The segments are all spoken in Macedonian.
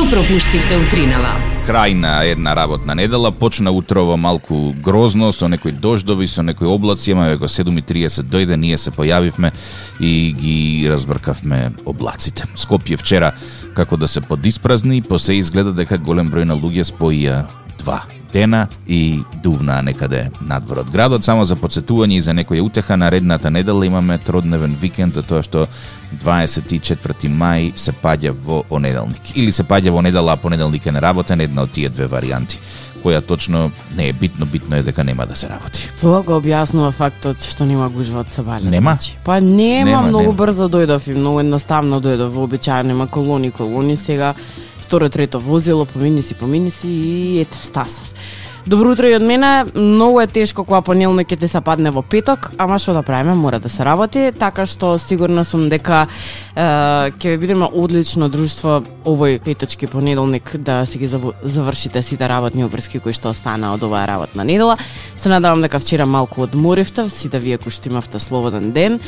Што пропуштивте утринава? крај на една работна недела, почна утрово малку грозно, со некои дождови, со некои облаци, ама го 7.30 дојде, ние се појавивме и ги разбркавме облаците. Скопје вчера како да се подиспразни, по се изгледа дека голем број на луѓе споија два дена и дувна некаде надвор од градот. Само за подсетување и за некоја утеха, наредната недела имаме тродневен викенд за тоа што 24 мај се паѓа во понеделник. Или се паѓа во недела, а понеделник е неработен, една од тие две варијанти која точно не е битно, битно е дека нема да се работи. Тоа го објаснува фактот што нема гужва од Сабале. Нема? Значи. Па нема, Нема, многу нема. брзо дојдов и многу едноставно дојдов, вообичаено има колони, колони, сега второ, трето возило, помини си, помини си и ете, стасав. Добро утро и од мене. Многу е тешко кога понелно ќе ти се падне во петок, ама што да правиме, мора да се работи, така што сигурна сум дека е, ќе ви бидеме одлично друштво овој петочки понеделник да си ги завршите сите работни обврски кои што остана од оваа работна недела. Се надевам дека вчера малку одморивте, сите вие кои што имавте слободен ден.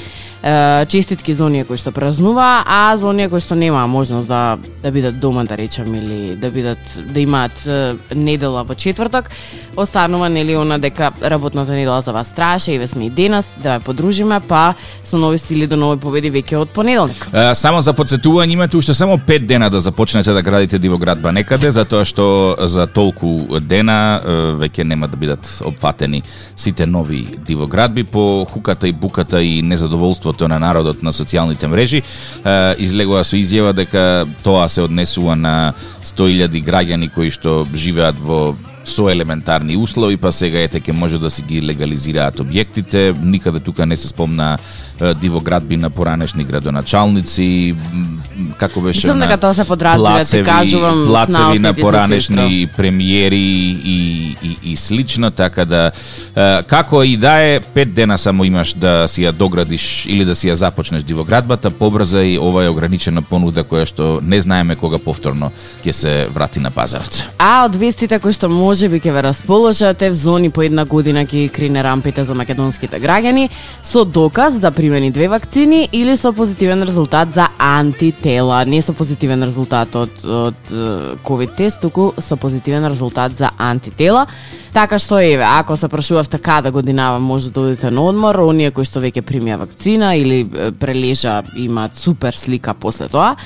Е, честитки за оние кои што празнува, а за оние кои што немаа можност да да бидат дома да речам или да бидат да имаат недела во четврток, останува нели она дека работната недела за вас траше и ве сме и денес да ве подружиме, па со нови сили до нови победи веќе од понеделник. Е, Само за подсетување имате уште само 5 дена да започнете да градите дивоградба некаде, затоа што за толку дена е, веќе нема да бидат опфатени сите нови дивоградби по хуката и буката и незадоволството на народот на социјалните мрежи. Е, Излегува со изјава дека тоа се однесува на 100.000 граѓани кои што живеат во со елементарни услови, па сега ете ќе може да си ги легализираат објектите. Никаде тука не се спомна дивоградби на поранешни градоначалници, како беше Мислам дека тоа се подразбира, ти кажувам, плацеви на поранешни премиери и, и, и слично, така да како и да е, пет дена само имаш да си ја доградиш или да си ја започнеш дивоградбата, побрзај ова е ограничена понуда која што не знаеме кога повторно ќе се врати на пазарот. А од вестите кои што може би ќе ве расположат е в зони по една година ќе крине рампите за македонските граѓани со доказ за примени две вакцини или со позитивен резултат за антитела. Не со позитивен резултат од, од COVID тест, туку со позитивен резултат за антитела. Така што еве, ако се прашувавте каде годинава може да одите на одмор, оние кои што веќе примија вакцина или прележа имаат супер слика после тоа,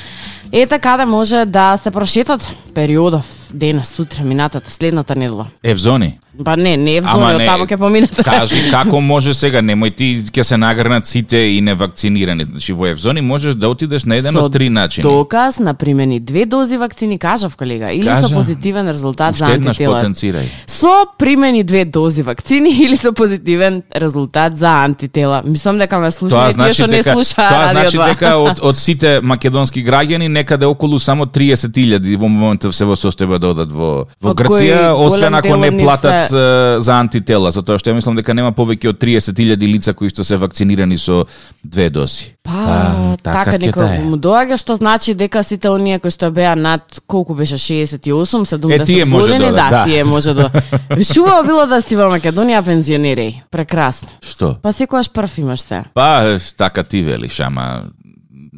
ете каде може да се прошетат периодов, денес, сутра, минатата, следната недела. Е в зони. Па не, не е в Ама зони, не, таму ќе поминете. Кажи како може сега, немој ти ќе се нагрнат сите и невакцинирани. Значи во Евзони можеш да отидеш на еден од три начини. Доказ на примени две дози вакцини, кажав колега, или Кажа. со позитивен резултат за антитела. потенцирај. Со примени две дози вакцини или со позитивен резултат за антитела. Мислам дека ме слушаат и значи што не слушаа тоа значи 2. дека од од сите македонски граѓани некаде околу само 30.000 во моментов се во состојба да одат во во Од Грција, освен ако не платат се- за антитела, затоа што ја мислам дека нема повеќе од 30.000 лица кои што се вакцинирани со две дози. Па, така, ќе некој да му доаѓа што значи дека сите оние кои што беа над колку беше 68, 70 Е, тие може години, да да, да. тие може да. Шува било да си во Македонија пензионери. Прекрасно. Што? Па секогаш прв имаш се. Па, така ти велиш, ама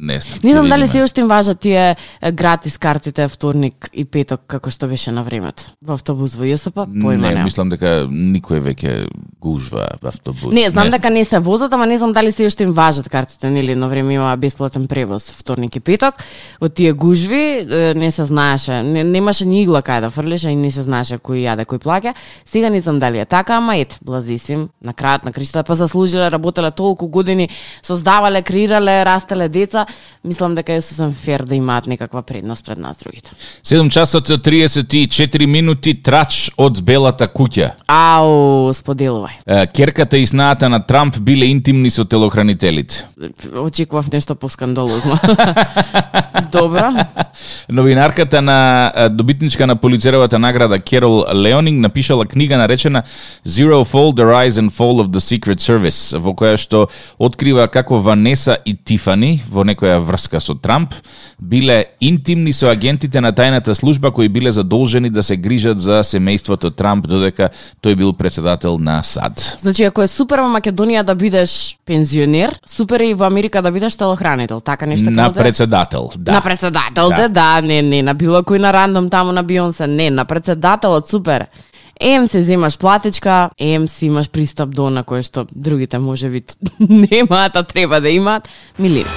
не знам. Не знам дали се уште им важат тие гратис картите вторник и петок како што беше на времето. Во автобус во ЈСП, појма не, мислам дека никој веќе гужва во автобус. Не, знам знам. дека не се возат, ама не знам дали се уште им важат картите, нели, едно време има бесплатен превоз вторник и петок. Во тие гужви не се знаеше, не, немаше ни игла кај да фрлеше и не се знаеше кој јаде, кој плаќа. Сега не знам дали е така, ама ет, блазисим, на крајот на криштата па заслужиле, работеле толку години, создавале, креирале, растеле деца. Мислам дека е сосем фер да имаат некаква предност пред нас другите. 7 часот 34 минути трач од Белата куќа. Ау, споделувај. Керката и снаата на Трамп биле интимни со телохранителите. Очекував нешто поскандалозно. Добро. Новинарката на добитничка на полицеровата награда Керол Леонинг напишала книга наречена Zero Fall, The Rise and Fall of the Secret Service, во која што открива како Ванеса и Тифани во некој некоја врска со Трамп, биле интимни со агентите на тајната служба кои биле задолжени да се грижат за семејството Трамп додека тој бил председател на САД. Значи, ако е супер во Македонија да бидеш пензионер, супер е и во Америка да бидеш телохранител. Така нешто На да председател, да. На председател, Да. да. да, не, не, на било кој на рандом таму на Бионсе, не, на председателот, супер. Ем се земаш платечка, ем си имаш пристап до на кое што другите може би немаат, а треба да имаат. Милина.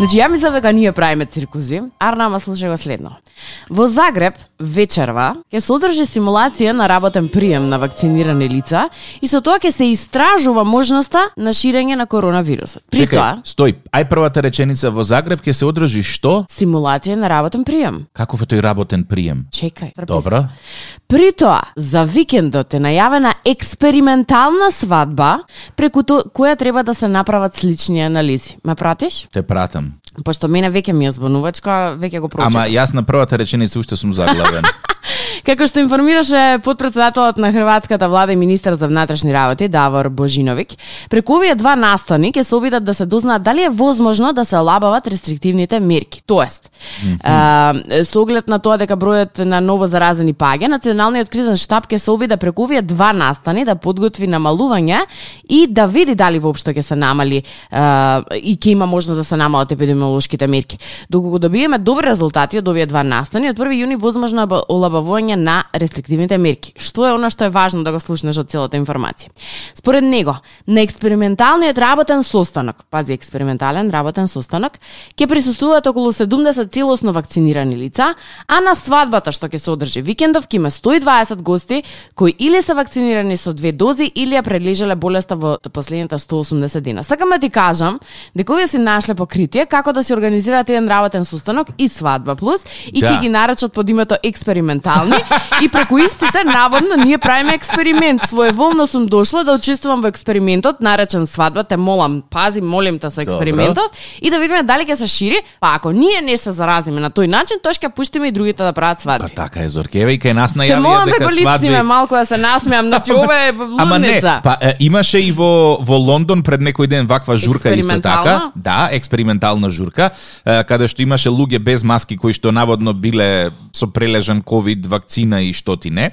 Значи, ја мислам дека ние правиме циркузи, Арнама слушај го следно. Во Загреб, вечерва, ќе се одржи симулација на работен прием на вакцинирани лица и со тоа ќе се истражува можноста на ширење на коронавирусот. При Чекај, тоа, стој, ај првата реченица во Загреб ќе се одржи што? симулација на работен прием. Каков е тој работен прием? Чекај, трпи Добро. При тоа, за викендот е најавена експериментална свадба преку која треба да се направат слични анализи. Ме пратиш? Те пратам. Пошто мене веќе ми е збунувачка, веќе го прочитав. Ама јас на првата реченица уште сум заглавен. Како што информираше подпредседателот на Хрватската влада и министар за внатрешни работи Давор Божиновиќ, преку овие два настани ќе се обидат да се дознаат дали е возможно да се олабават рестриктивните мерки. Тоест, а, со оглед на тоа дека бројот на ново заразени паѓа, Националниот кризен штаб ќе се обида преку овие два настани да подготви намалување и да види дали воопшто ќе се намали а, и ќе има можност да се намалат епидемиолошките мерки. Доколку добиеме добри резултати од овие два настани, од 1 јуни возможно е ба- олабавување на рестриктивните мерки. Што е она што е важно да го слушнеш од целата информација? Според него, на експерименталниот работен состанок, пази експериментален работен состанок, ќе присуствуваат околу 70 целосно вакцинирани лица, а на свадбата што ќе се одржи викендов ќе има 120 гости кои или се вакцинирани со две дози или ја прележале болеста во последните 180 дена. Сакам да ти кажам дека овие си нашле покритие како да се организираат еден работен состанок и свадба плюс и Да. ќе ги наречат под името експериментални и преку истите наводно ние правиме експеримент. Своеволно сум дошла да учествувам во експериментот наречен свадба, те молам, пази, молим те со експериментот и да видиме дали ќе се шири, па ако ние не се заразиме на тој начин, тоа ќе пуштиме и другите да прават Па свадби. така е Зорке, еве и кај нас Те најавија молам ве дека го свадби лицниме малку да се насмеам, значи ова е Ама не, лудница. па е, имаше и во во Лондон пред некој ден ваква журка исто така. Да, експериментална журка, е, каде што имаше луѓе без маски кои што наводно биле со прележан ковид вакцина и што ти не.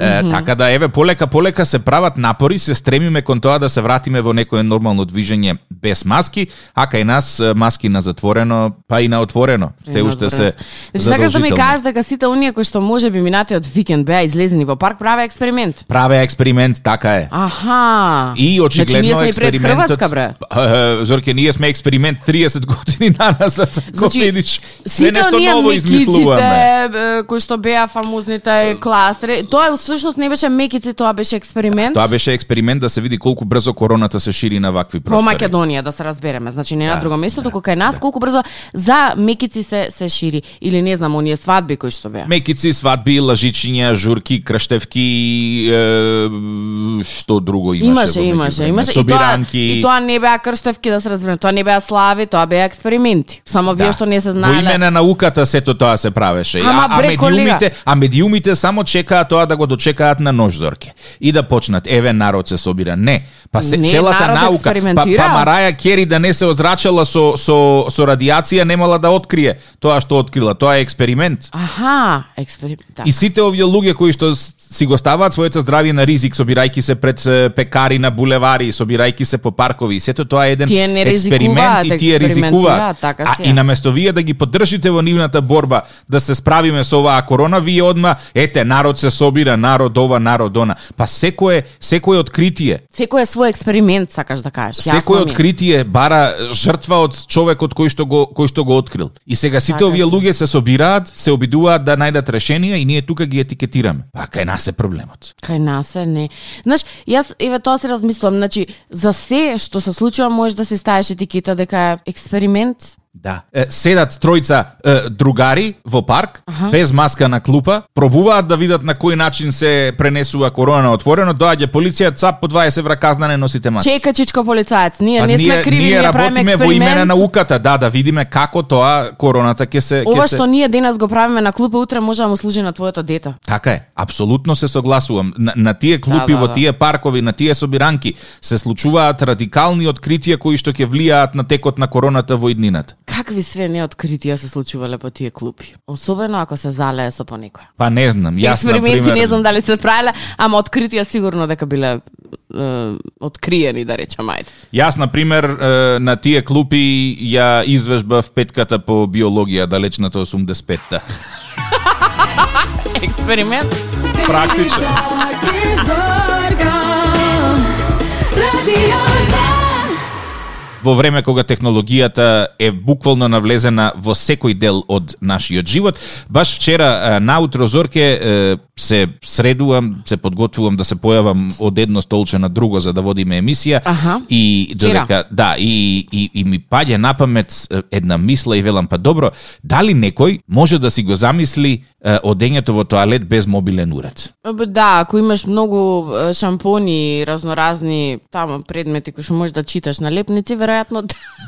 Е, така да еве полека полека се прават напори, се стремиме кон тоа да се вратиме во некое нормално движење без маски, а кај нас е, маски на затворено, па и на отворено. Се уште се Значи сакаш да ми кажеш дека сите оние кои што може би минатиот викенд беа излезени во парк праве експеримент. Праве експеримент, така е. Аха. И очигледно значи, ние сме пред. Хрватска, бре. Е, е, Зорке, ние сме експеримент 30 години на нас, значи, видиш, Сите нешто оние ново измислуваме. е, кои што беа фамузните кластери, тоа всушност не беше мекици, тоа беше експеримент. Тоа беше експеримент да се види колку брзо короната се шири на вакви Во простори. Македонија да се разбереме, значи не на Да, друго место, туку кај нас колку брзо за мекици се се шири или не знам оние свадби кои што беа. Мекици, свадби, лажичиња, журки, крштевки, е, што друго имаше Имаше, во имаше, имаше. И тоа, Собиранки. и тоа не беа крштевки да се разбереме, тоа не беа слави, тоа беа експерименти. Само вие што не се Да. Во име знаеле. на науката сето тоа се правеше. Ама, а, а медиумите, а медиумите само чекаат тоа да го дочекаат на нож зорке. И да почнат, еве народ се собира. Не, па се Не, целата наука, па, па Мараја Кери да не се озрачала со со со радиација немала да открие тоа што открила. Тоа е експеримент. Аха, експеримент. Да. И сите овие луѓе кои што си го ставаат своето здравје на ризик, собирајќи се пред пекари на булевари, собирајќи се по паркови, сето тоа е еден Тие не експеримент и тие ризикуваат. така А и наместо вие да ги поддржите во нивната борба да се справиме со оваа корона, вие одма ете народ се собира, народ ова, народ она. Па секое секое откритие Секој е свој експеримент, сакаш да кажеш. Јасно Секој ми е. откритие бара жртва од човекот кој што го кој што го открил. И сега сите Така овие луѓе се собираат, се обидуваат да најдат решенија и ние тука ги етикетираме. Па кај нас е проблемот. Кај нас е не. Знаеш, јас еве тоа се размислувам, значи за се што се случува можеш да се ставиш етикета дека е експеримент. Да. Е, седат тројца е, другари во парк, Аха. без маска на клупа, пробуваат да видат на кој начин се пренесува корона на отворено, доаѓа полиција, цап по 20 евра казна не носите маска. Чека чичко полицаец, ние Па не сме криви, ние ние работиме во име на науката, да, да видиме како тоа короната ќе се ќе Ова се што ние денес го правиме на клупа, утре може да му служи на твоето дете. Така е, апсолутно се согласувам. На, на тие клупи, Да, да, во да. тие паркови, на тие собиранки се случуваат радикални откритија кои што ќе влијаат на текот на короната во иднината. Какви све неоткритија се случувале по тие клупи? Особено ако се залее со понекој. Па не знам, јас Експерименти например, не знам дали се правиле, ама откритија сигурно дека биле е, откриени, да речем, ајде. Јас на пример е, на тие клупи ја извежбав петката по биологија далечната 85-та. Експеримент? Практично. Taki zorgan Radio 2 во време кога технологијата е буквално навлезена во секој дел од нашиот живот. Баш вчера наутро Зорке се средувам, се подготвувам да се појавам од едно столче на друго за да водиме емисија Аха. и додека да и, и и ми паѓа на памет една мисла и велам па добро, дали некој може да си го замисли одењето во тоалет без мобилен уред? Да, ако имаш многу шампони, разноразни таму предмети кои што можеш да читаш на лепници, веројатно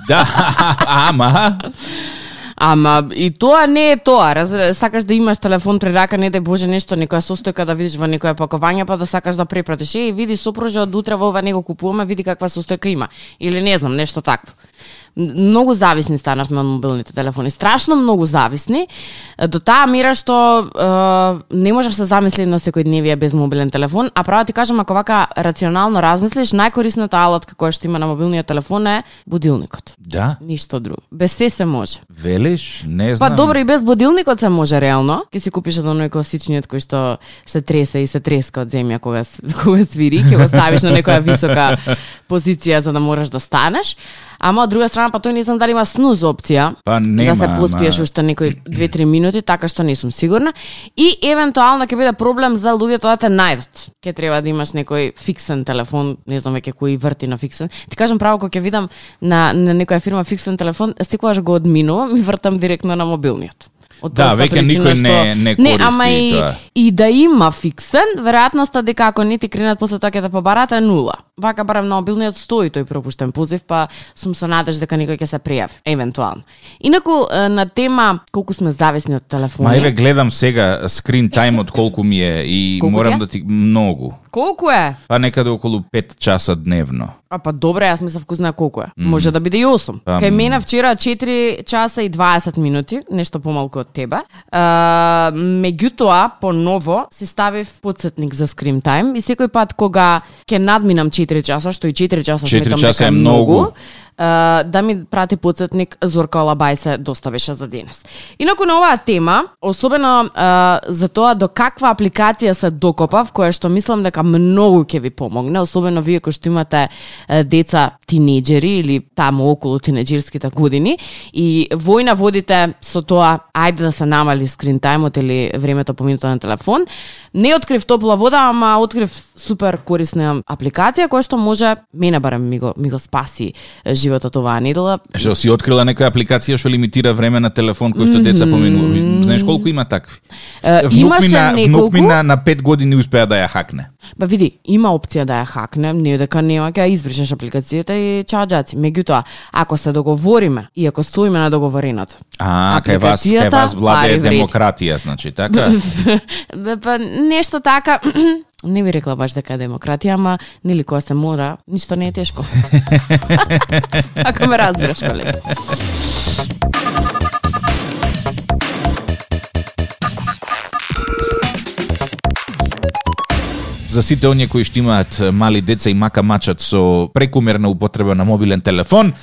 Да, ама Ама и тоа не е тоа, Раз, сакаш да имаш телефон при рака, не дај Боже нешто, некоја состојка да видиш во некоја пакување, па да сакаш да препратиш. Е, види сопружа од утре во ова него купуваме, види каква состојка има. Или не знам, нешто такво. Многу зависни станавме од мобилните телефони. Страшно многу зависни. До таа мера што е, не може да се замисли на секојдневие без мобилен телефон, а право ти кажам, ако вака рационално размислиш, најкорисната алатка која што има на мобилниот телефон е будилникот. да, Ништо друго. Без се се може. велиш, не Па знам. добро и без будилникот се може реално. Ќе си купиш еден оној класичниот кој што се тресе и се треска од земја кога кога свири, ќе го ставиш на некоја висока позиција за да можеш да станеш. Ама од друга страна па тој не знам дали има снуз опција. Па нема, да се поспиеш ама- уште некои 2-3 минути, така што не сум сигурна. И евентуално ќе биде проблем за луѓето да те најдат. Ќе треба да имаш некој фиксен телефон, не знам веќе кој врти на фиксен. Ти кажам право кога ќе видам на, на некоја фирма фиксен телефон, секогаш го одминувам и вртам директно на мобилниот. Од Да, веќе никој не- не не, користи ама и, тоа. и да има фиксен, веројатноста дека ако не ти кренат после тоа ќе те побарат е нула. Вака барам на мобилниот стои тој пропуштен позив, па сум со надеж дека некој ќе се пријави, евентуално. Инаку на тема колку сме зависни од телефони. Ма еве гледам сега скрин тајмот колку ми е и Колку морам да ти многу. Колку е? Па некаде околу 5 часа дневно. А па добре, јас мислев кузна колку е. Може да биде и 8. Па, Кај мене вчера 4 часа и 20 минути, нешто помалку од тебе. А, меѓутоа, поново си ставив подсетник за screen time и секој пат кога ќе надминам 4 часа, што и 4 часа 4 сметам часа дека е многу да ми прати подсетник Зорка Олабај се за денес. Инаку на оваа тема, особено за тоа до каква апликација се докопав, која што мислам дека многу ќе ви помогне, особено вие кои што имате деца тинеџери или таму околу тинеџерските години и војна водите со тоа ајде да се намали скрин тајмот или времето поминато на телефон. Не открив топла вода, ама открив супер корисна апликација која што може мене барем ми го ми го спаси животот животот оваа недела. Што си открила некоја апликација што лимитира време на телефон кој што деца поминува. Знаеш колку има такви? Внук ми имаше на, внук неколку. ми на, на 5 години успеа да ја хакне. Ба види, има опција да ја хакнем, не е дека нема ќе избришеш апликацијата и чао. Меѓутоа, ако се договориме и ако стоиме на договореното. А, кај вас, кај вас вреди. демократија, значи, така? Па нешто така не би рекла баш дека е демократија, ама нели кога се мора, ништо не е тешко. Ако ме разбираш, колега. За сите оние кои што имаат мали деца и мака мачат со прекумерна употреба на мобилен телефон,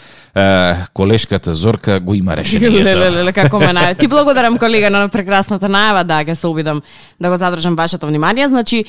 колешката Зорка го има решението. Леле, леле, како ме најава. Ти благодарам колега на прекрасната најава, да, ќе се обидам да го задржам вашето внимание. Значи,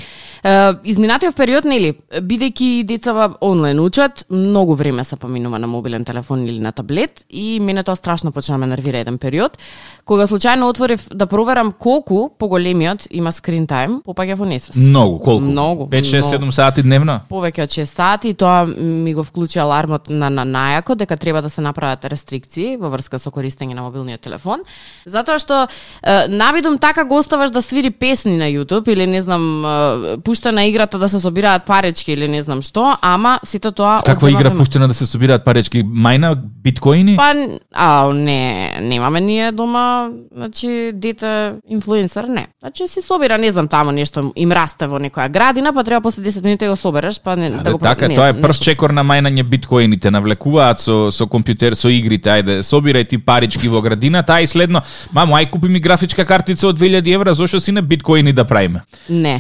изминатиот период, нели, бидејќи децава онлайн учат, многу време се поминува на мобилен телефон или на таблет и мене тоа страшно почна да ме нервира еден период. Кога случајно отворив да проверам колку поголемиот има скрин тајм, попаѓа во несвест. Многу, колку? Многу, 5, 6, многу. 7 сати дневно? повеќе од 6 сати тоа ми го вклучи алармот на, на најако дека треба треба да се направат рестрикции во врска со користење на мобилниот телефон, затоа што е, навидум така го оставаш да свири песни на YouTube или не знам е, пушта на играта да се собираат паречки или не знам што, ама сите тоа Каква игра време. пуштена да се собираат паречки? Мајна, биткоини? Па, а, не, немаме ние дома, значи, дете инфлуенсер, не. Значи, си собира, не знам, таму нешто им расте во некоја градина, па треба после 10 минути да го собереш, па не, да Да, го така, не тоа е прв чекор на мајнање биткоините, навлекуваат со со компјутер, со игрите, ајде, собирај ти парички во градината, ај следно, мамо, ај купи ми графичка картица од 2000 евра, зошто си на биткоини да правиме? Не.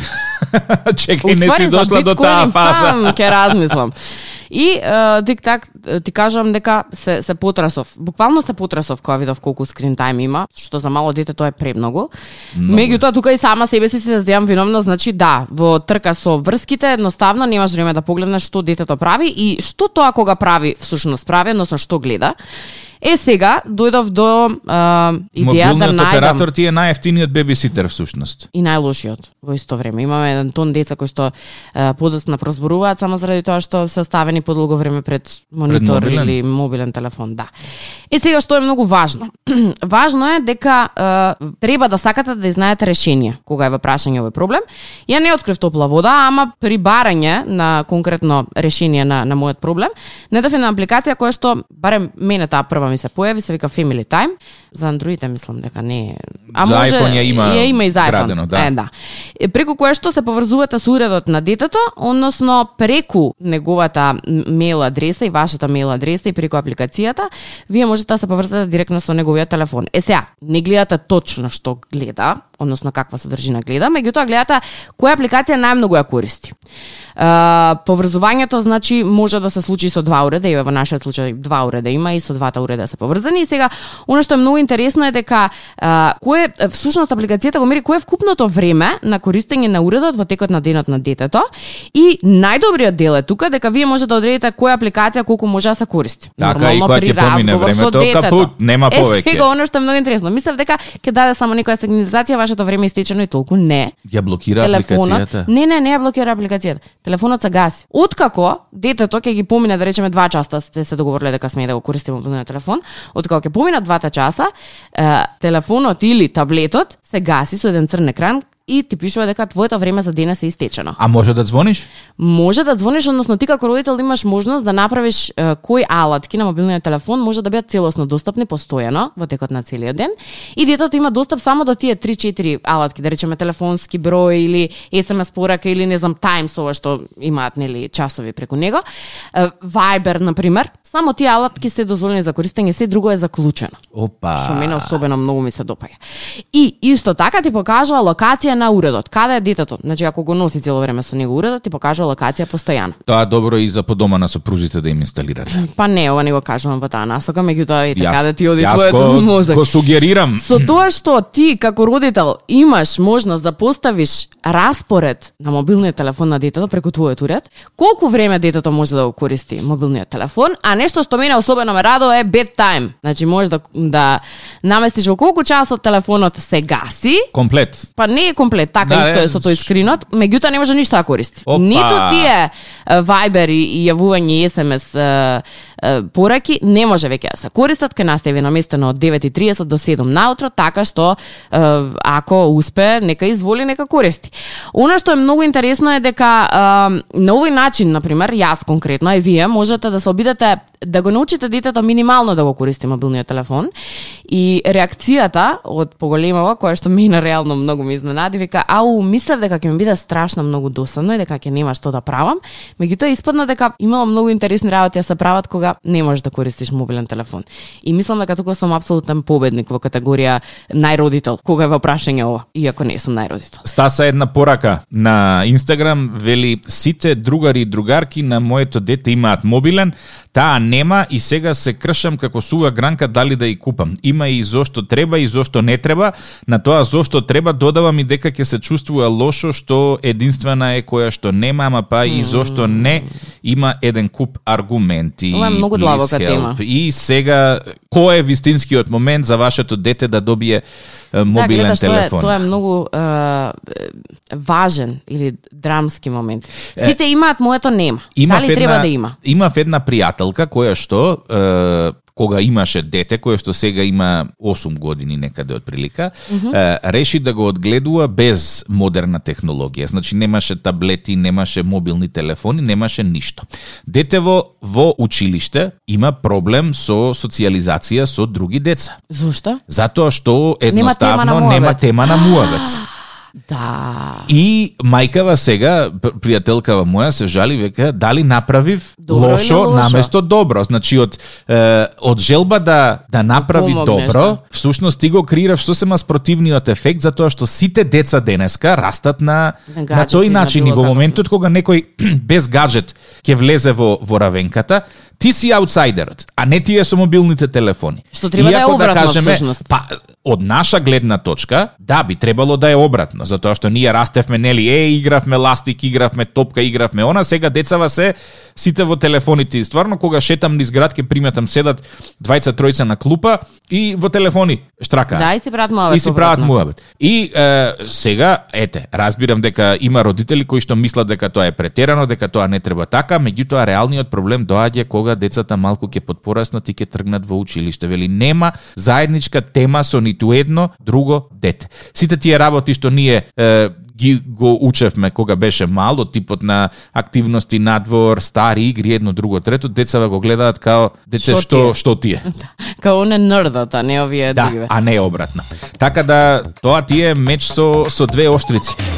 Чекај, не си дошла до таа фаза. Пам, ќе размислам. И е, тик так ти кажувам дека се се потресов. Буквално се потресов кога видов колку скрин тајм има, што за мало дете тоа е премногу. Меѓутоа тука и сама себе си се зеам виновна, значи да, во трка со врските едноставно немаш време да погледнеш што детето прави и што тоа кога прави всушност прави, односно што гледа. Е сега дојдов до а, идеја да Мобилниот најдам оператор ти е најефтиниот бебиситер всушност. и најлошиот во исто време. Имаме еден тон деца кои што е, подоцна прозборуваат само заради тоа што се оставени подолго време пред монитор мобилен? или мобилен телефон, да. Е сега што е многу важно. важно е дека е, треба да сакате да изнајдете решение кога е во прашање овој проблем. Ја не открив топла вода, ама при барање на конкретно решение на на мојот проблем, една апликација која што барем мене таа прва ми се појави, се вика Family Time. За Android мислам дека не е. А За може iPhone ја има ја има и за iPhone. градено, да. Е, да. Преку кое што се поврзувате со уредот на детето, односно преку неговата мейл адреса и вашата мейл адреса и преку апликацијата, вие можете да се поврзате директно со неговиот телефон. Е сега, не гледате точно што гледа, односно каква содржина гледа, меѓутоа гледате која апликација најмногу ја користи. Uh, поврзувањето значи може да се случи со два уреда, и во нашиот случај два уреда има и со двата уреда се поврзани. И сега она што е многу интересно е дека uh, кое всушност апликацијата го мери кое е вкупното време на користење на уредот во текот на денот на детето и најдобриот дел е тука дека вие може да одредите која апликација колку може да се користи. Така, и кога при ќе помине разговор со времето, детето. капут, нема Е, повеќе. сега оно што е многу интересно. Мислев дека ќе даде само некоја сигнализација вашето време е истечено и толку не Ја блокира телефонот. апликацијата. Не, не, не ја блокира апликацијата. Телефонот се гаси. Откако детето ќе ги помине да речеме два часа, сте се договориле дека смее да го користи мобилниот телефон, откако ќе поминат двата часа, е, телефонот или таблетот се гаси со еден црн екран и ти пишува дека твоето време за денес е истечено. А може да звониш? Може да звониш, односно ти како родител имаш можност да направиш е, кои алатки на мобилниот телефон може да бидат целосно достапни постојано во текот на целиот ден и детето има достап само до тие 3-4 алатки, да речеме телефонски број или SMS порака или не знам Times ова што имаат нели часови преку него. Viber на пример, само тие алатки се дозволени за користење, се друго е заклучено Опа. што мене особено многу ми се допаѓа. И исто така ти покажува локација на уредот. Каде е детето? Значи ако го носи цело време со него уредот, ти покажува локација постојано. Тоа е добро и за подома на сопрузите да им инсталират. Па не, ова не го кажувам во таа насока, меѓутоа ете Јас- каде ти оди го- мозок. Го сугерирам. Со тоа што ти како родител имаш можност да поставиш распоред на мобилниот телефон на детето преку твојот уред, колку време детето може да го користи мобилниот телефон, а нешто што мене особено ме радува е bedtime. Значи можеш да да наместиш во колку часот телефонот се гаси, Комплет. Па не е комплет, така Да, исто е, со тој скринот, меѓутоа не може ништо да користи. Опа. Ниту тие е, Viber и, јавување и SMS пораки не може веќе да се користат, кај нас е наместено од 9:30 до 7 наутро, така што ако успе, нека изволи, нека користи. Она што е многу интересно е дека на овој начин, на пример, јас конкретно и вие можете да се обидете да го научите детето минимално да го користи мобилниот телефон и реакцијата од поголемава која што мене реално многу ми изненади вика ау мислев дека ќе ми биде страшно многу досадно и дека ќе нема што да правам меѓутоа испадна дека имало многу интересни работи да се прават кога не можеш да користиш мобилен телефон. И мислам дека тука сум апсолутен победник во категорија најродител кога е во прашање ова иако не сум најродител. Стаса една порака. На Инстаграм вели сите другари и другарки на моето дете имаат мобилен, таа нема и сега се кршам како суга гранка дали да ја купам. Има и зошто треба и зошто не треба. На тоа зошто треба додавам и дека ќе се чувствува лошо што единствена е која што нема, ама па и зошто не има еден куп аргументи. Ова е многу длабока тема. И сега, кој е вистинскиот момент за вашето дете да добие мобилен да, гледаш, телефон? Тоа е, тоа е многу е, важен или драмски момент. Сите имаат, моето нема. Имав Дали треба да има? Имав една пријателка која што е, кога имаше дете, кој што сега има 8 години некаде од прилика, е, реши да го одгледува без модерна технологија. Значи немаше таблети, немаше мобилни телефони, немаше ништо. Детево во училиште има проблем со социализација со други деца. Зошто? Затоа што едноставно нема тема на муабет. Да. И мајкава сега, пријателкава моја се жали века дали направив Добро лошо лошо? наместо добро. Значи од е, од желба да да направи помогнеш, добро, да. всушност ти го креирав сосема спротивниот ефект затоа што сите деца денеска растат на На на, гаджети, тој на начин и било во моментот кога некој без гаджет ќе влезе во во равенката, ти си аутсайдерот, а не тие со мобилните телефони. Што треба да е Иако обратно, всушност. Па, од наша гледна точка, да, би требало да е обратно, затоа што ние растевме, нели, е, игравме ластик, игравме топка, игравме она, сега децава се сите во телефоните. И стварно, кога шетам низ град, ке приметам седат двајца, тројца на клупа и во телефони штракаат. Да, и си прават муабет И си прават муабет. И е, сега, ете, разбирам дека има родители кои што мислат дека тоа е претерано, дека тоа не треба така, меѓутоа реалниот проблем доаѓа кога децата малку ќе подпораснат и ќе тргнат во училиште. Вели нема заедничка тема со ниту едно друго дете. Сите тие работи што ние е, ги го учевме кога беше мал, од типот на активности надвор, стари игри, едно, друго, трето, децава го гледаат као дете Што што е?" што ти е. Као не нрдот, а не овие Да, другиве. а не обратно. Така да тоа ти е меч со со двеоштрици.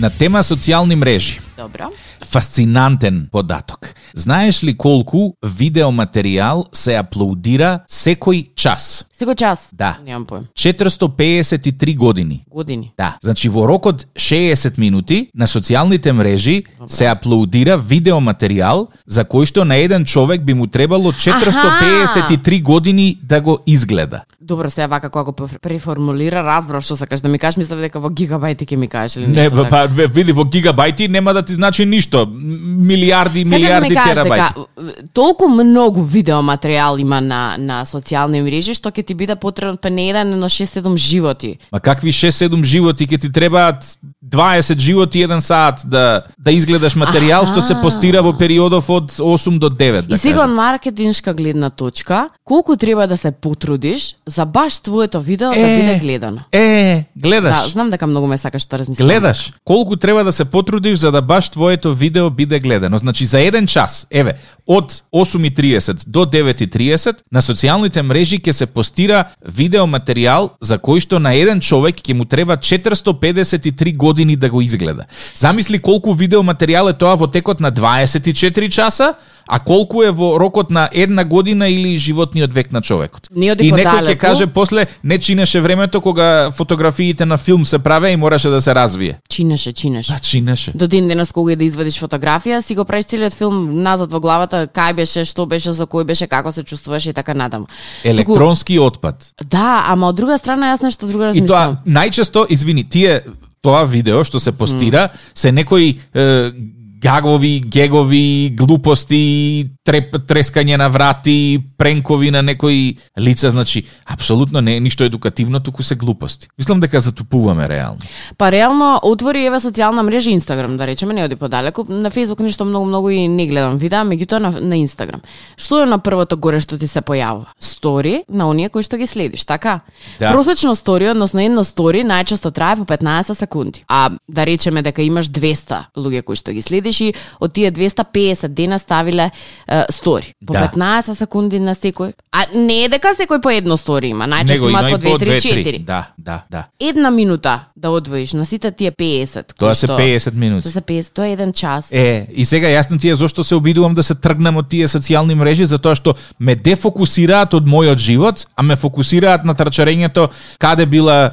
На тема социјални мрежи. Добро. Фасцинантен податок. Знаеш ли колку видеоматеријал се аплодира секој час? Секој час? Да. Немам поим. 453 години. Години. Да, значи во рок од 60 минути на социјалните мрежи се аплодира видеоматеријал за кој што на еден човек би му требало 453 години да го изгледа. Добро, сега вака кога го преф- преформулира, разбрав што сакаш да ми кажеш, мислев дека во гигабајти ќе ми кажеш или Не, нешто па, така. па види во гигабајти нема да ти значи ништо. Милиарди, Сакаш да ми милиарди терабајти. дека толку многу видеоматеријал има на на социјални мрежи што ќе ти биде потребно па не еден на 6-7 животи. Ма какви 6-7 животи ќе ти требаат 20 животи еден саат да да изгледаш материјал што се постира во периодов од 8 до 9. Да и сега од маркетиншка гледна точка, колку треба да се потрудиш за баш твоето видео да Е, биде гледано. Е, гледаш. Да, знам дека многу ме сакаш да размислам. Гледаш, колку треба да се потрудиш за да баш твоето видео биде гледано. Значи за еден час, еве, од 8.30 до 9.30 на социјалните мрежи ќе се постира видео материјал за кој што на еден човек ќе му треба 453 години да го изгледа. Замисли колку видео материјал е тоа во текот на 24 часа, а колку е во рокот на една година или животниот век на човекот. Оди и некој ќе каже после не чинеше времето кога фотографиите на филм се правеа и мораше да се развие. Чинеше, чинеше. А чинеше. До ден денес кога да извадиш фотографија, си го правиш целиот филм назад во главата, кај беше, што беше, за кој беше, како се чувствуваше и така надаму. Електронски отпад. Да, ама од друга страна јас нешто друго И тоа најчесто, извини, тие тоа видео што се постира се некои е, гагови, гегови, глупости, треп, трескање на врати, пренкови на некои лица, значи апсолутно не е ништо едукативно, туку се глупости. Мислам дека затупуваме реално. Па реално отвори еве социјална мрежа Инстаграм, да речеме, не оди подалеку. На Фейсбук нешто многу многу и не гледам видеа, меѓутоа на, на Инстаграм. Што е на првото горе што ти се појавува? Стори на оние кои што ги следиш, така? Да. Просечно стори, односно едно стори, најчесто трае по 15 секунди. А да речеме дека имаш 200 луѓе кои што ги следиш и од тие 250 дена ставиле е, стори. По Да. 15 секунди на секој. А не е дека секој по едно стори има, најчесто има по 2, 3, 2-3. 4 Да, да, да. една минута да одвоиш на сите тие 50. Тоа се што- 50 минути. Тоа се 50, тоа е еден час. Е, и сега јасно ти е зошто се обидувам да се тргнам од тие социјални мрежи, затоа што ме дефокусираат од мојот живот, а ме фокусираат на трчарењето каде била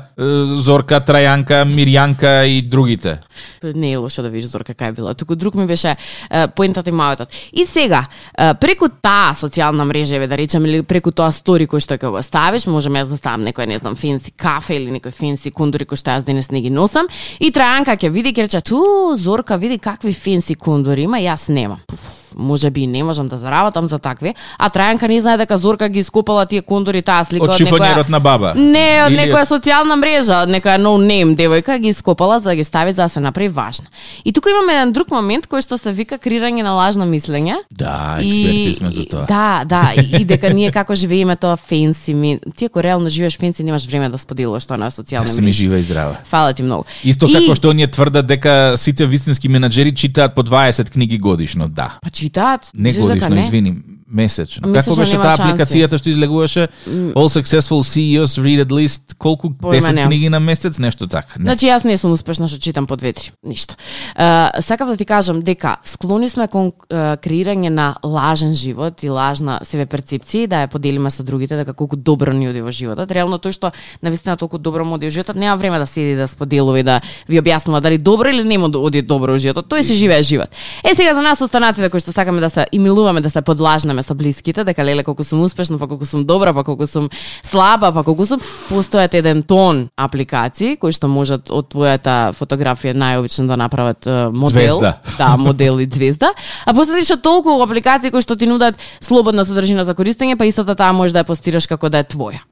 Зорка, Трајанка, Мирјанка и другите. Не е лошо да видиш Зорка кај била. Туку друг ми беше е, поентот и мајотот. И сега, преку таа социјална мрежа, еве да речам, или преку тоа стори кој што ќе го ставиш, можам јас да ставам некој, не знам, фенси кафе или некој фенси кундури кој што јас денес не ги носам, и Трајанка ќе види ќе рече, "Ту, Зорка, види какви фенси кундури има, јас немам." Пуф, може би и не можам да заработам за такви, а Трајанка не знае дека Зорка ги ископала тие кондори таа слика Од од шифонерот на баба. Не, од Или некоја социјална мрежа, од некоја no name девојка ги ископала за да ги стави за да се направи важна. И тука имаме еден друг момент кој што се вика креирање на лажно мислење. Да, експерти сме за тоа. Да, да, и, и дека ние како живееме тоа фенси ми. Ти ако реално живееш фенси немаш време да споделуваш тоа на социјални Да се ми мрежи. жива и здрава. Фала ти многу. Исто И- како што оние тврдат дека сите вистински менаџери читаат по 20 книги годишно, да. Па читаат? Не Мислиш дека годишно, извини, месечно. Мислиш Како да беше таа апликацијата што излегуваше? All successful CEOs read at least колку Поима 10 немам. книги на месец, нешто така. Не. Значи јас не сум успешна што читам по две-три, ништо. Е, сакав да ти кажам дека склони сме кон е, креирање на лажен живот и лажна себе перцепција да ја поделиме со другите дека колку добро ни оди во животот. Реално тој што навистина толку добро му оди во животот, нема време да седи да споделува и да ви објаснува дали добро или не му оди добро во животот. Тој си живее живот. Е сега за нас останатите кои што сакаме да се и милуваме да се подлажнеме со блиските, дека леле колку сум успешна, па колку сум добра, па колку сум слаба, па колку сум, постојат еден тон апликации кои што можат од твојата фотографија најобично да направат модел. Звезда. Да, модел и звезда. А постојат што толку апликации кои што ти нудат слободна содржина за користење, па истата таа можеш да ја постираш како да е твоја.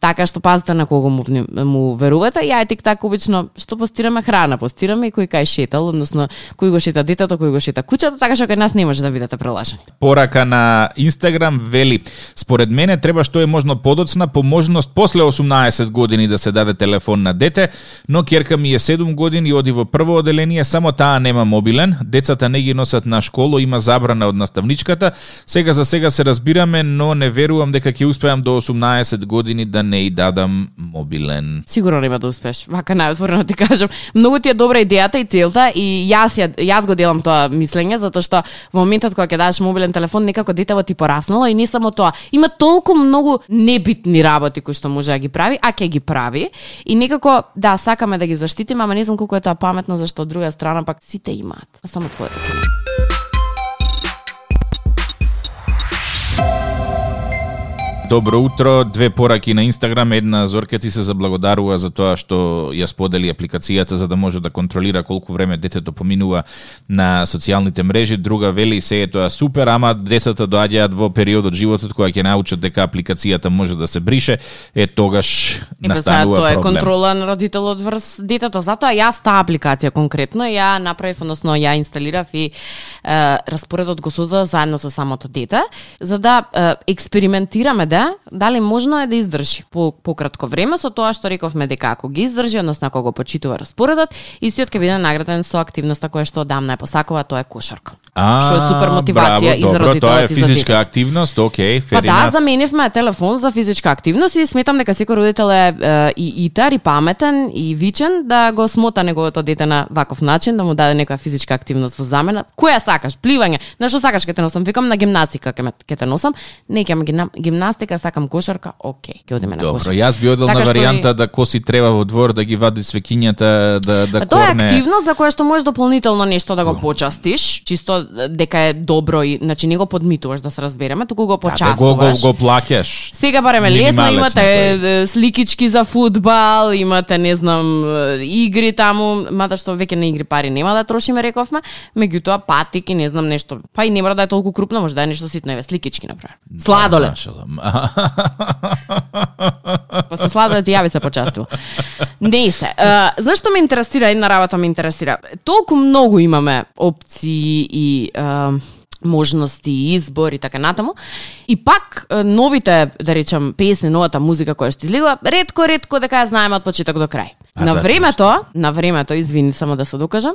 Така што пазите на кого му, му верувате. Ја е тик обично што постираме храна, постираме и кој кај шетал, односно кој го шета детето, кој го шета Кучето така што кај нас не може да бидете прелажани. Порака на Инстаграм вели Според мене треба што е можно подоцна по можност после 18 години да се даде телефон на дете, но керка ми е 7 години и оди во прво оделение, само таа нема мобилен, децата не ги носат на школо, има забрана од наставничката. Сега за сега се разбираме, но не верувам дека ќе успеам до 18 години да не и дадам мобилен. Сигурно нема да успееш. Вака најотворено ти кажам. Многу ти е добра идејата и целта и јас ја, јас го делам тоа мислење затоа што во моментот кога ќе дадеш мобилен телефон некако детево ти пораснало и не само тоа. Има толку многу небитни работи кои што може да ги прави, а ќе ги прави и некако да сакаме да ги заштитиме, ама не знам колку е тоа паметно зашто од друга страна пак сите имаат, а само твоето. Добро утро, две пораки на Инстаграм, една Зорке ти се заблагодарува за тоа што ја сподели апликацијата за да може да контролира колку време детето поминува на социјалните мрежи, друга вели се е тоа супер, ама децата доаѓаат во период од животот кога ќе научат дека апликацијата може да се брише, е тогаш настанува тоа е проблем. контрола на родителот врз детето. Затоа јас таа апликација конкретно ја направив, односно ја инсталирав и е, распоредот го создадов заедно со самото дете, за да е, експериментираме да дали можно е да издржи по пократко време со тоа што рековме дека ако ги издржи, односно ако го почитува распоредот, истиот ќе биде награден со активноста која што дам најпосакува, тоа е кошарка. А, Што е супер мотивација браво, и за добро, родителот тоа е физичка активност, окей, fair Па да, заменивме телефон за физичка активност и сметам дека секој родител е, е и итар, и паметен, и вичен да го смота неговото дете на ваков начин, да му даде некоја физичка активност во замена. Која сакаш? Пливање. На што сакаш ќе те носам? Викам на гимнастика ќе те носам. Не ќе ме гимнастика, сакам кошарка. Океј, ќе одиме на Добро, кошарка. јас би одел Така на што варијанта да коси треба во двор, да ги вади свекињата, да, да Па тоа е корне. активност за која што можеш дополнително нешто да го почастиш, чисто дека е добро и значи не го подмитуваш да се разбереме, туку го Да, да го, го, почастуваш. го плаќаш. Сега бареме лесно имате некој. е, сликички за фудбал, имате не знам игри таму, мада што веќе на игри пари нема да трошиме рековме, меѓутоа патик и не знам нешто. Па и не мора да е толку крупно, може да е нешто ситно, еве сликички. Сладолед. Машала. Па се сладолед ти јави се почастил. Не се. Uh, знаеш што ме интересира, една работа ме интересира. Толку многу имаме опции и uh, можности и избор и така натаму. И пак новите, да речам, песни, новата музика која што излегува, ретко ретко дека ја знаеме од почеток до крај. А, на времето, на времето, извини само да се докажам,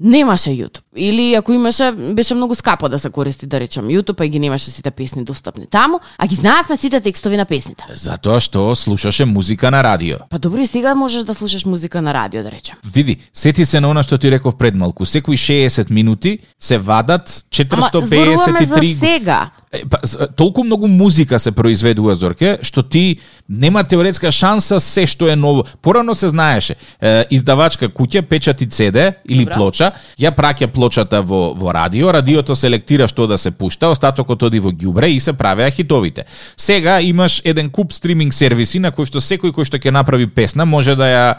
немаше YouTube. Или ако имаше, беше многу скапо да се користи, да речем, YouTube, а и ги немаше сите песни достапни таму, а ги знаевме сите текстови на песните. Затоа што слушаше музика на радио. Па добро и сега можеш да слушаш музика на радио, да речем. Види, сети се на она што ти реков пред малку. Секои 60 минути се вадат Ама зборуваме за 453 сега. Е, па, толку многу музика се произведува Зорке, што ти нема теоретска шанса се што е ново. Порано се знаеше, е, издавачка куќа печати CD или Добра. плоча, ја праќа плочата во во радио, радиото селектира што да се пушта, остатокот оди во ѓубре и се правеа хитовите. Сега имаш еден куп стриминг сервиси на кој што секој кој што ќе направи песна може да ја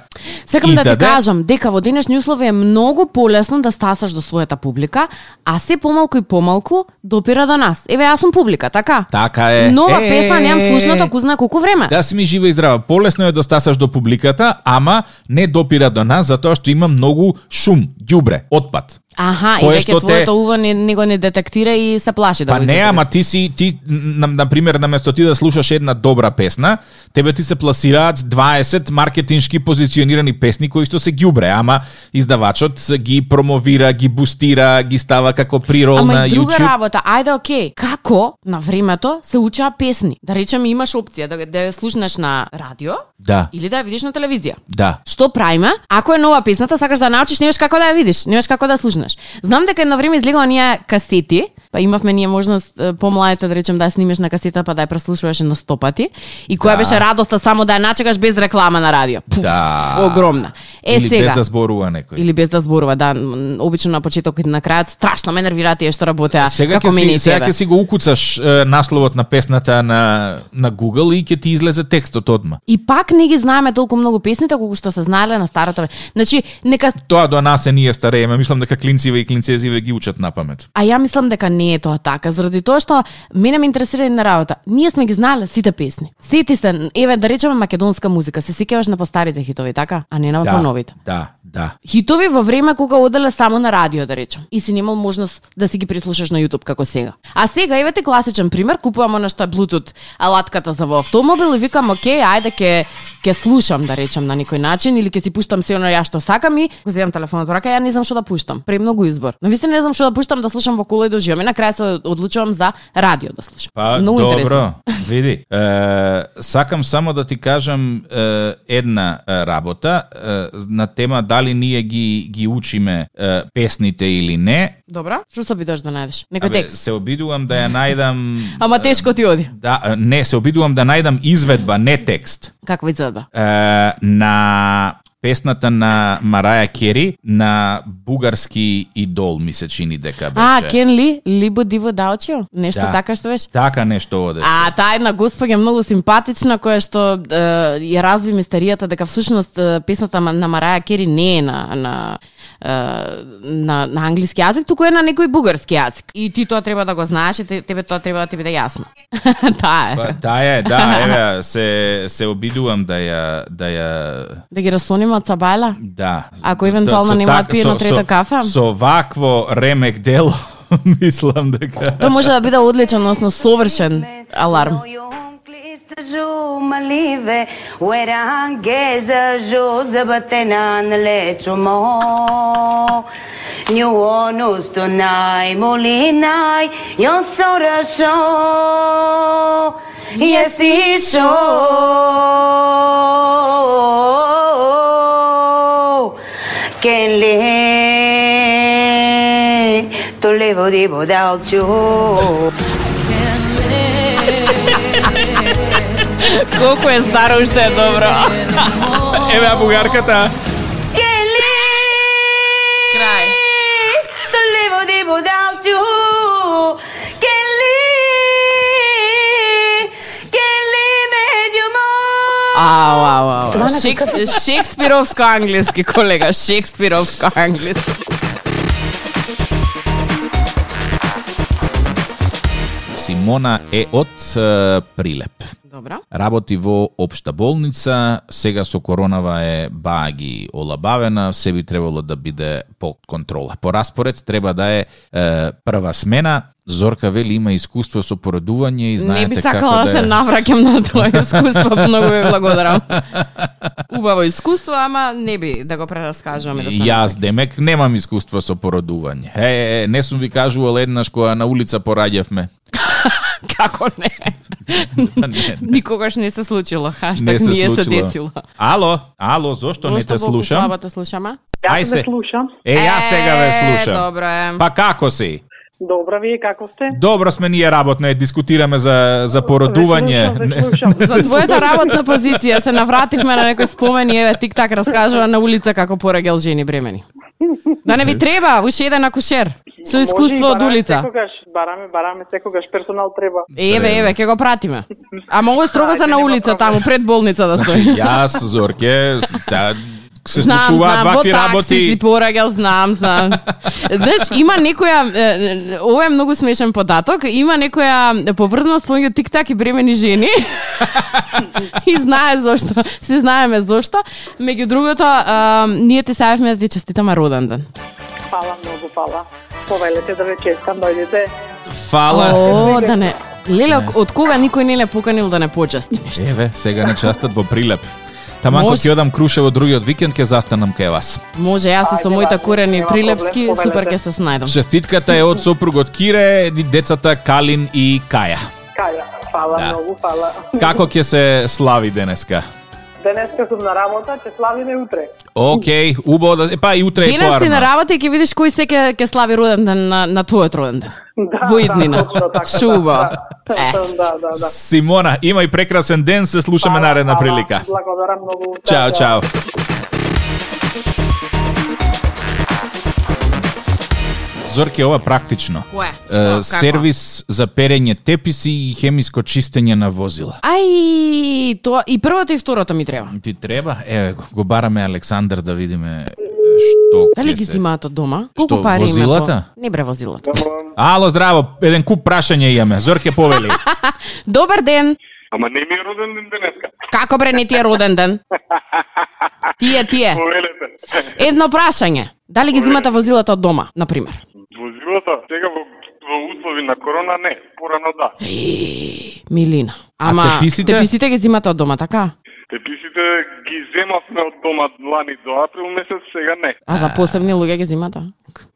Сакам да ти издаде. кажам дека во денешни услови е многу полесно да стасаш до својата публика, а се помалку и помалку допира до нас. Еве јас сум публика, така? Така е. Нова Е, песна немам слушната, ку знае колку време. Да си ми жива и здрава. Полесно е да стасаш до публиката, ама не допира до нас затоа што има многу шум, ѓубре, отпад. Аха, и веќе што те- твоето уво не, не го не детектира и се плаши да Па го не, ама ти си ти на, на пример наместо ти да слушаш една добра песна, тебе ти се пласираат 20 маркетиншки позиционирани песни кои што се ѓубре, ама издавачот ги промовира, ги бустира, ги става како прирол Ама на и друга YouTube. работа, ајде окей, како на времето се учеа песни? Да речеме имаш опција да, да ја слушнеш на радио Да, или да ја видиш на телевизија. да. Што правиме? Ако е нова песната, сакаш да научиш, немаш како да ја видиш, немаш како да ја знаеш. Знам дека едно време излегува ние касети, па имавме ние можност помладите да речем да ја снимеш на касета па да ја преслушуваш на сто пати и која Да. беше радоста само да ја начекаш без реклама на радио. Пуф, Да. огромна. Е Или сега без да зборува некој. или без да зборува, да, обично на почетокот и на крајот страшно ме нервира тие што работеа Сега како мене сега ќе си го укуцаш е, насловот на песната на на Google и ќе ти излезе текстот одма. И пак не ги знаеме толку многу песните колку што се знаеле на старото време. Значи, нека Тоа до нас е ние старееме, мислам дека клинциве и клинцезиве ги учат на памет. А ја мислам дека не е тоа така, заради тоа што мене ме интересира една работа. Ние сме ги знаеле сите песни. Сети се, еве да речеме македонска музика, се сеќаваш на постарите хитови, така? А не на Да, поновите. да, да. Хитови во време кога оделе само на радио, да речем. И си немал можност да си ги прислушаш на YouTube како сега. А сега, еве ти класичен пример, купувам она што е Bluetooth алатката за во автомобил и викам, окей, ајде ке ке слушам, да речем, на некој начин, или ке си пуштам се оно ја што сакам и го земам телефонот во рака, ја не знам што да пуштам. Премногу избор. Но вистина не знам што да пуштам да слушам во кола и да живам. И на крај се одлучувам за радио да слушам. Па, Многу добро, интересно. види. Е, сакам само да ти кажам е, една работа е, на тема дали ние ги, ги учиме е, песните или не. Добро? Што се обидуваш да најдеш? Некој текст. се обидувам да ја најдам... Ама тешко ти оди. Да, не, се обидувам да најдам изведба, не текст. Каква изгледа? Е, на песната на Мараја Кери на бугарски идол ми се чини дека беше. А, Кен Ли, Либо Диво Даучио? Нешто Да. така што беше? Така нешто одеше. А, таа една госпоѓа многу симпатична која што е, ја разби мистеријата дека всушност е, песната на Мараја Кери не е на на е, на, на англиски јазик, туку е на некој бугарски јазик. И ти тоа треба да го знаеш и те- тебе тоа треба да ти биде јасно. таа е. Па, таа е, да, еве, се се обидувам да ја да ја Да ги расониме од Сабајла? да. Ако евентуално нема да так- пие едно трета кафе? Со вакво ремек дело мислам дека Тоа може да биде одличен, односно совршен аларм. Yon Sora Show. To levo di bodalcio. Колку е старо уште е добро. еве а бугарката. Kelly, Крај. di bodalcio. Kelly, Kelly medio mo. Ау, ау, ау. Шекс, Шекспировско англиски, колега, Шекспировско англиски. Симона е од Прилеп. Добро. Работи во општа болница, сега со коронава е баа ги олабавена, се би требало да биде под контрола. По распоред треба да е, е прва смена, Зорка вели има искуство со поредување и знаете Не би како сакала да да се навраќам на тоа искуство, многу ви благодарам. Убаво искуство, ама не би да го прераскажуваме да се. Јас демек немам искуство со породување. Е, е, не сум ви кажувал еднаш која на улица пораѓавме. Како не? не. Никогаш не се случило. Не Хаштаг се ние се случило. десило. Ало, ало, зошто не те Зошто слушам? Слабо те слушаме? Ај Јас се. ве слушам. Е, јас сега ве слушам. Добро е. Па како си? Добра, вие како сте? Добро сме ние работно, е, дискутираме за за породување. Ве слушам, ве слушам. За твојата работна позиција се навративме на некој спомен и еве тик так раскажува на улица како порегел жени бремени. Да не ви треба уште еден акушер со искуство од улица. Секогаш, бараме, бараме секогаш персонал треба. Еве, еве, ќе го пратиме. А многу строго се Ајде, на улица таму пред болница да стои. Јас, Зорке, сега се Знам, случуваат знам, во вакви такси работи. си порагал, знам, знам. Знаеш, има некоја, ова е многу смешен податок, има некоја поврзаност помеѓу тик-так и бремени жени. и знае зошто, се знаеме зошто. Меѓу другото, а, ние ти сајавме да ти честитаме роден ден. Фала многу, фала. Повелете да ве честам, дојдете. Фала. О, да не. Леле, од кога никој не ле поканил да не почасти нешто? Еве, сега не частат во прилеп. Таман кога ќе одам Крушево другиот викенд ќе застанам кај вас. Може, јас и со моите корени прилепски, супер ќе се снајдам. Честитката е од сопругот Кире, и децата Калин и Каја. Каја, фала Да. многу, фала. Како ќе се слави денеска? Денеска сум на работа, ќе славиме утре. Океј, убаво да... Епа и утре е Денес си поарно. на работа и ќе видиш кој се ќе ќе слави роден ден на, на твојот роден ден. Да, Во иднина. Да, така, Шуба. Да, Е. да, да, да. да. Симона, имај прекрасен ден, се слушаме Фала, наредна фала. прилика. Благодарам многу. Чао, чао. Зорке, ова практично. Кое? Што? Како? сервис за перење теписи и хемиско чистење на возила. Ај, тоа и првото и второто ми треба. Ти треба? Еве, го- го бараме Александар да видиме што Дали ги зимаат од дома? Колку Што, пари има возилата? Не бре возилата. Ало, здраво, еден куп прашање имаме. Зорке повели. Добар ден. Ама не ми е роден ден денеска. Како бре не ти е роден ден? Тие, тие. Повелете. Едно прашање. Дали ги зимате возилата од дома, на пример? На корона не, порано да. Е, Милина. Ама теписите? теписите ги зимате од дома, така? Теписите ги земавме од дома лани до април месец, сега не. А за посебни луѓе ги зимате?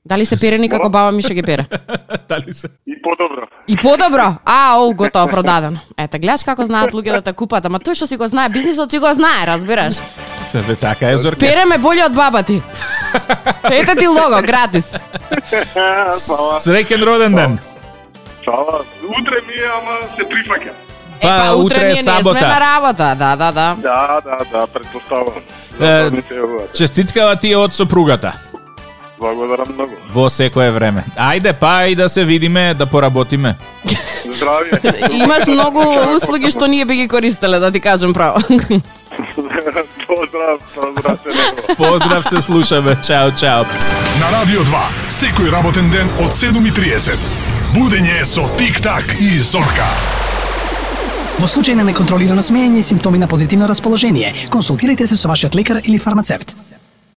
Дали се перени како баба Миша ги пере? Дали се? И подобро. И подобро. А, о, готово продадено. Ете, гледаш како знаат луѓе да те купат, ама тој што си го знае, бизнисот си го знае, разбираш? Бе, така е, Зорке. Переме боле од баба ти. Ете ти лого, гратис. Среќен роден ден. Фала. Утре ми е, ама се прифаќа. Е, Па, па, утре утре е не сме сабота. на работа, да, да, да. Да, да, да, предпоставам. Е, Да. Честиткава ти од сопругата. Благодарам многу. Во секое време. Ајде па и да се видиме, да поработиме. Здравје. Имаш многу услуги што ние би ги користеле, да ти кажем право. Поздрав, поздрав се него. Поздрав се слушаме. Чао, чао. На Радио 2, секој работен ден од 7.30. Будење со Тик-так и Зорка. Во случај на неконтролирано смеење и симптоми на позитивно расположение, консултирайте се со вашиот лекар или фармацевт.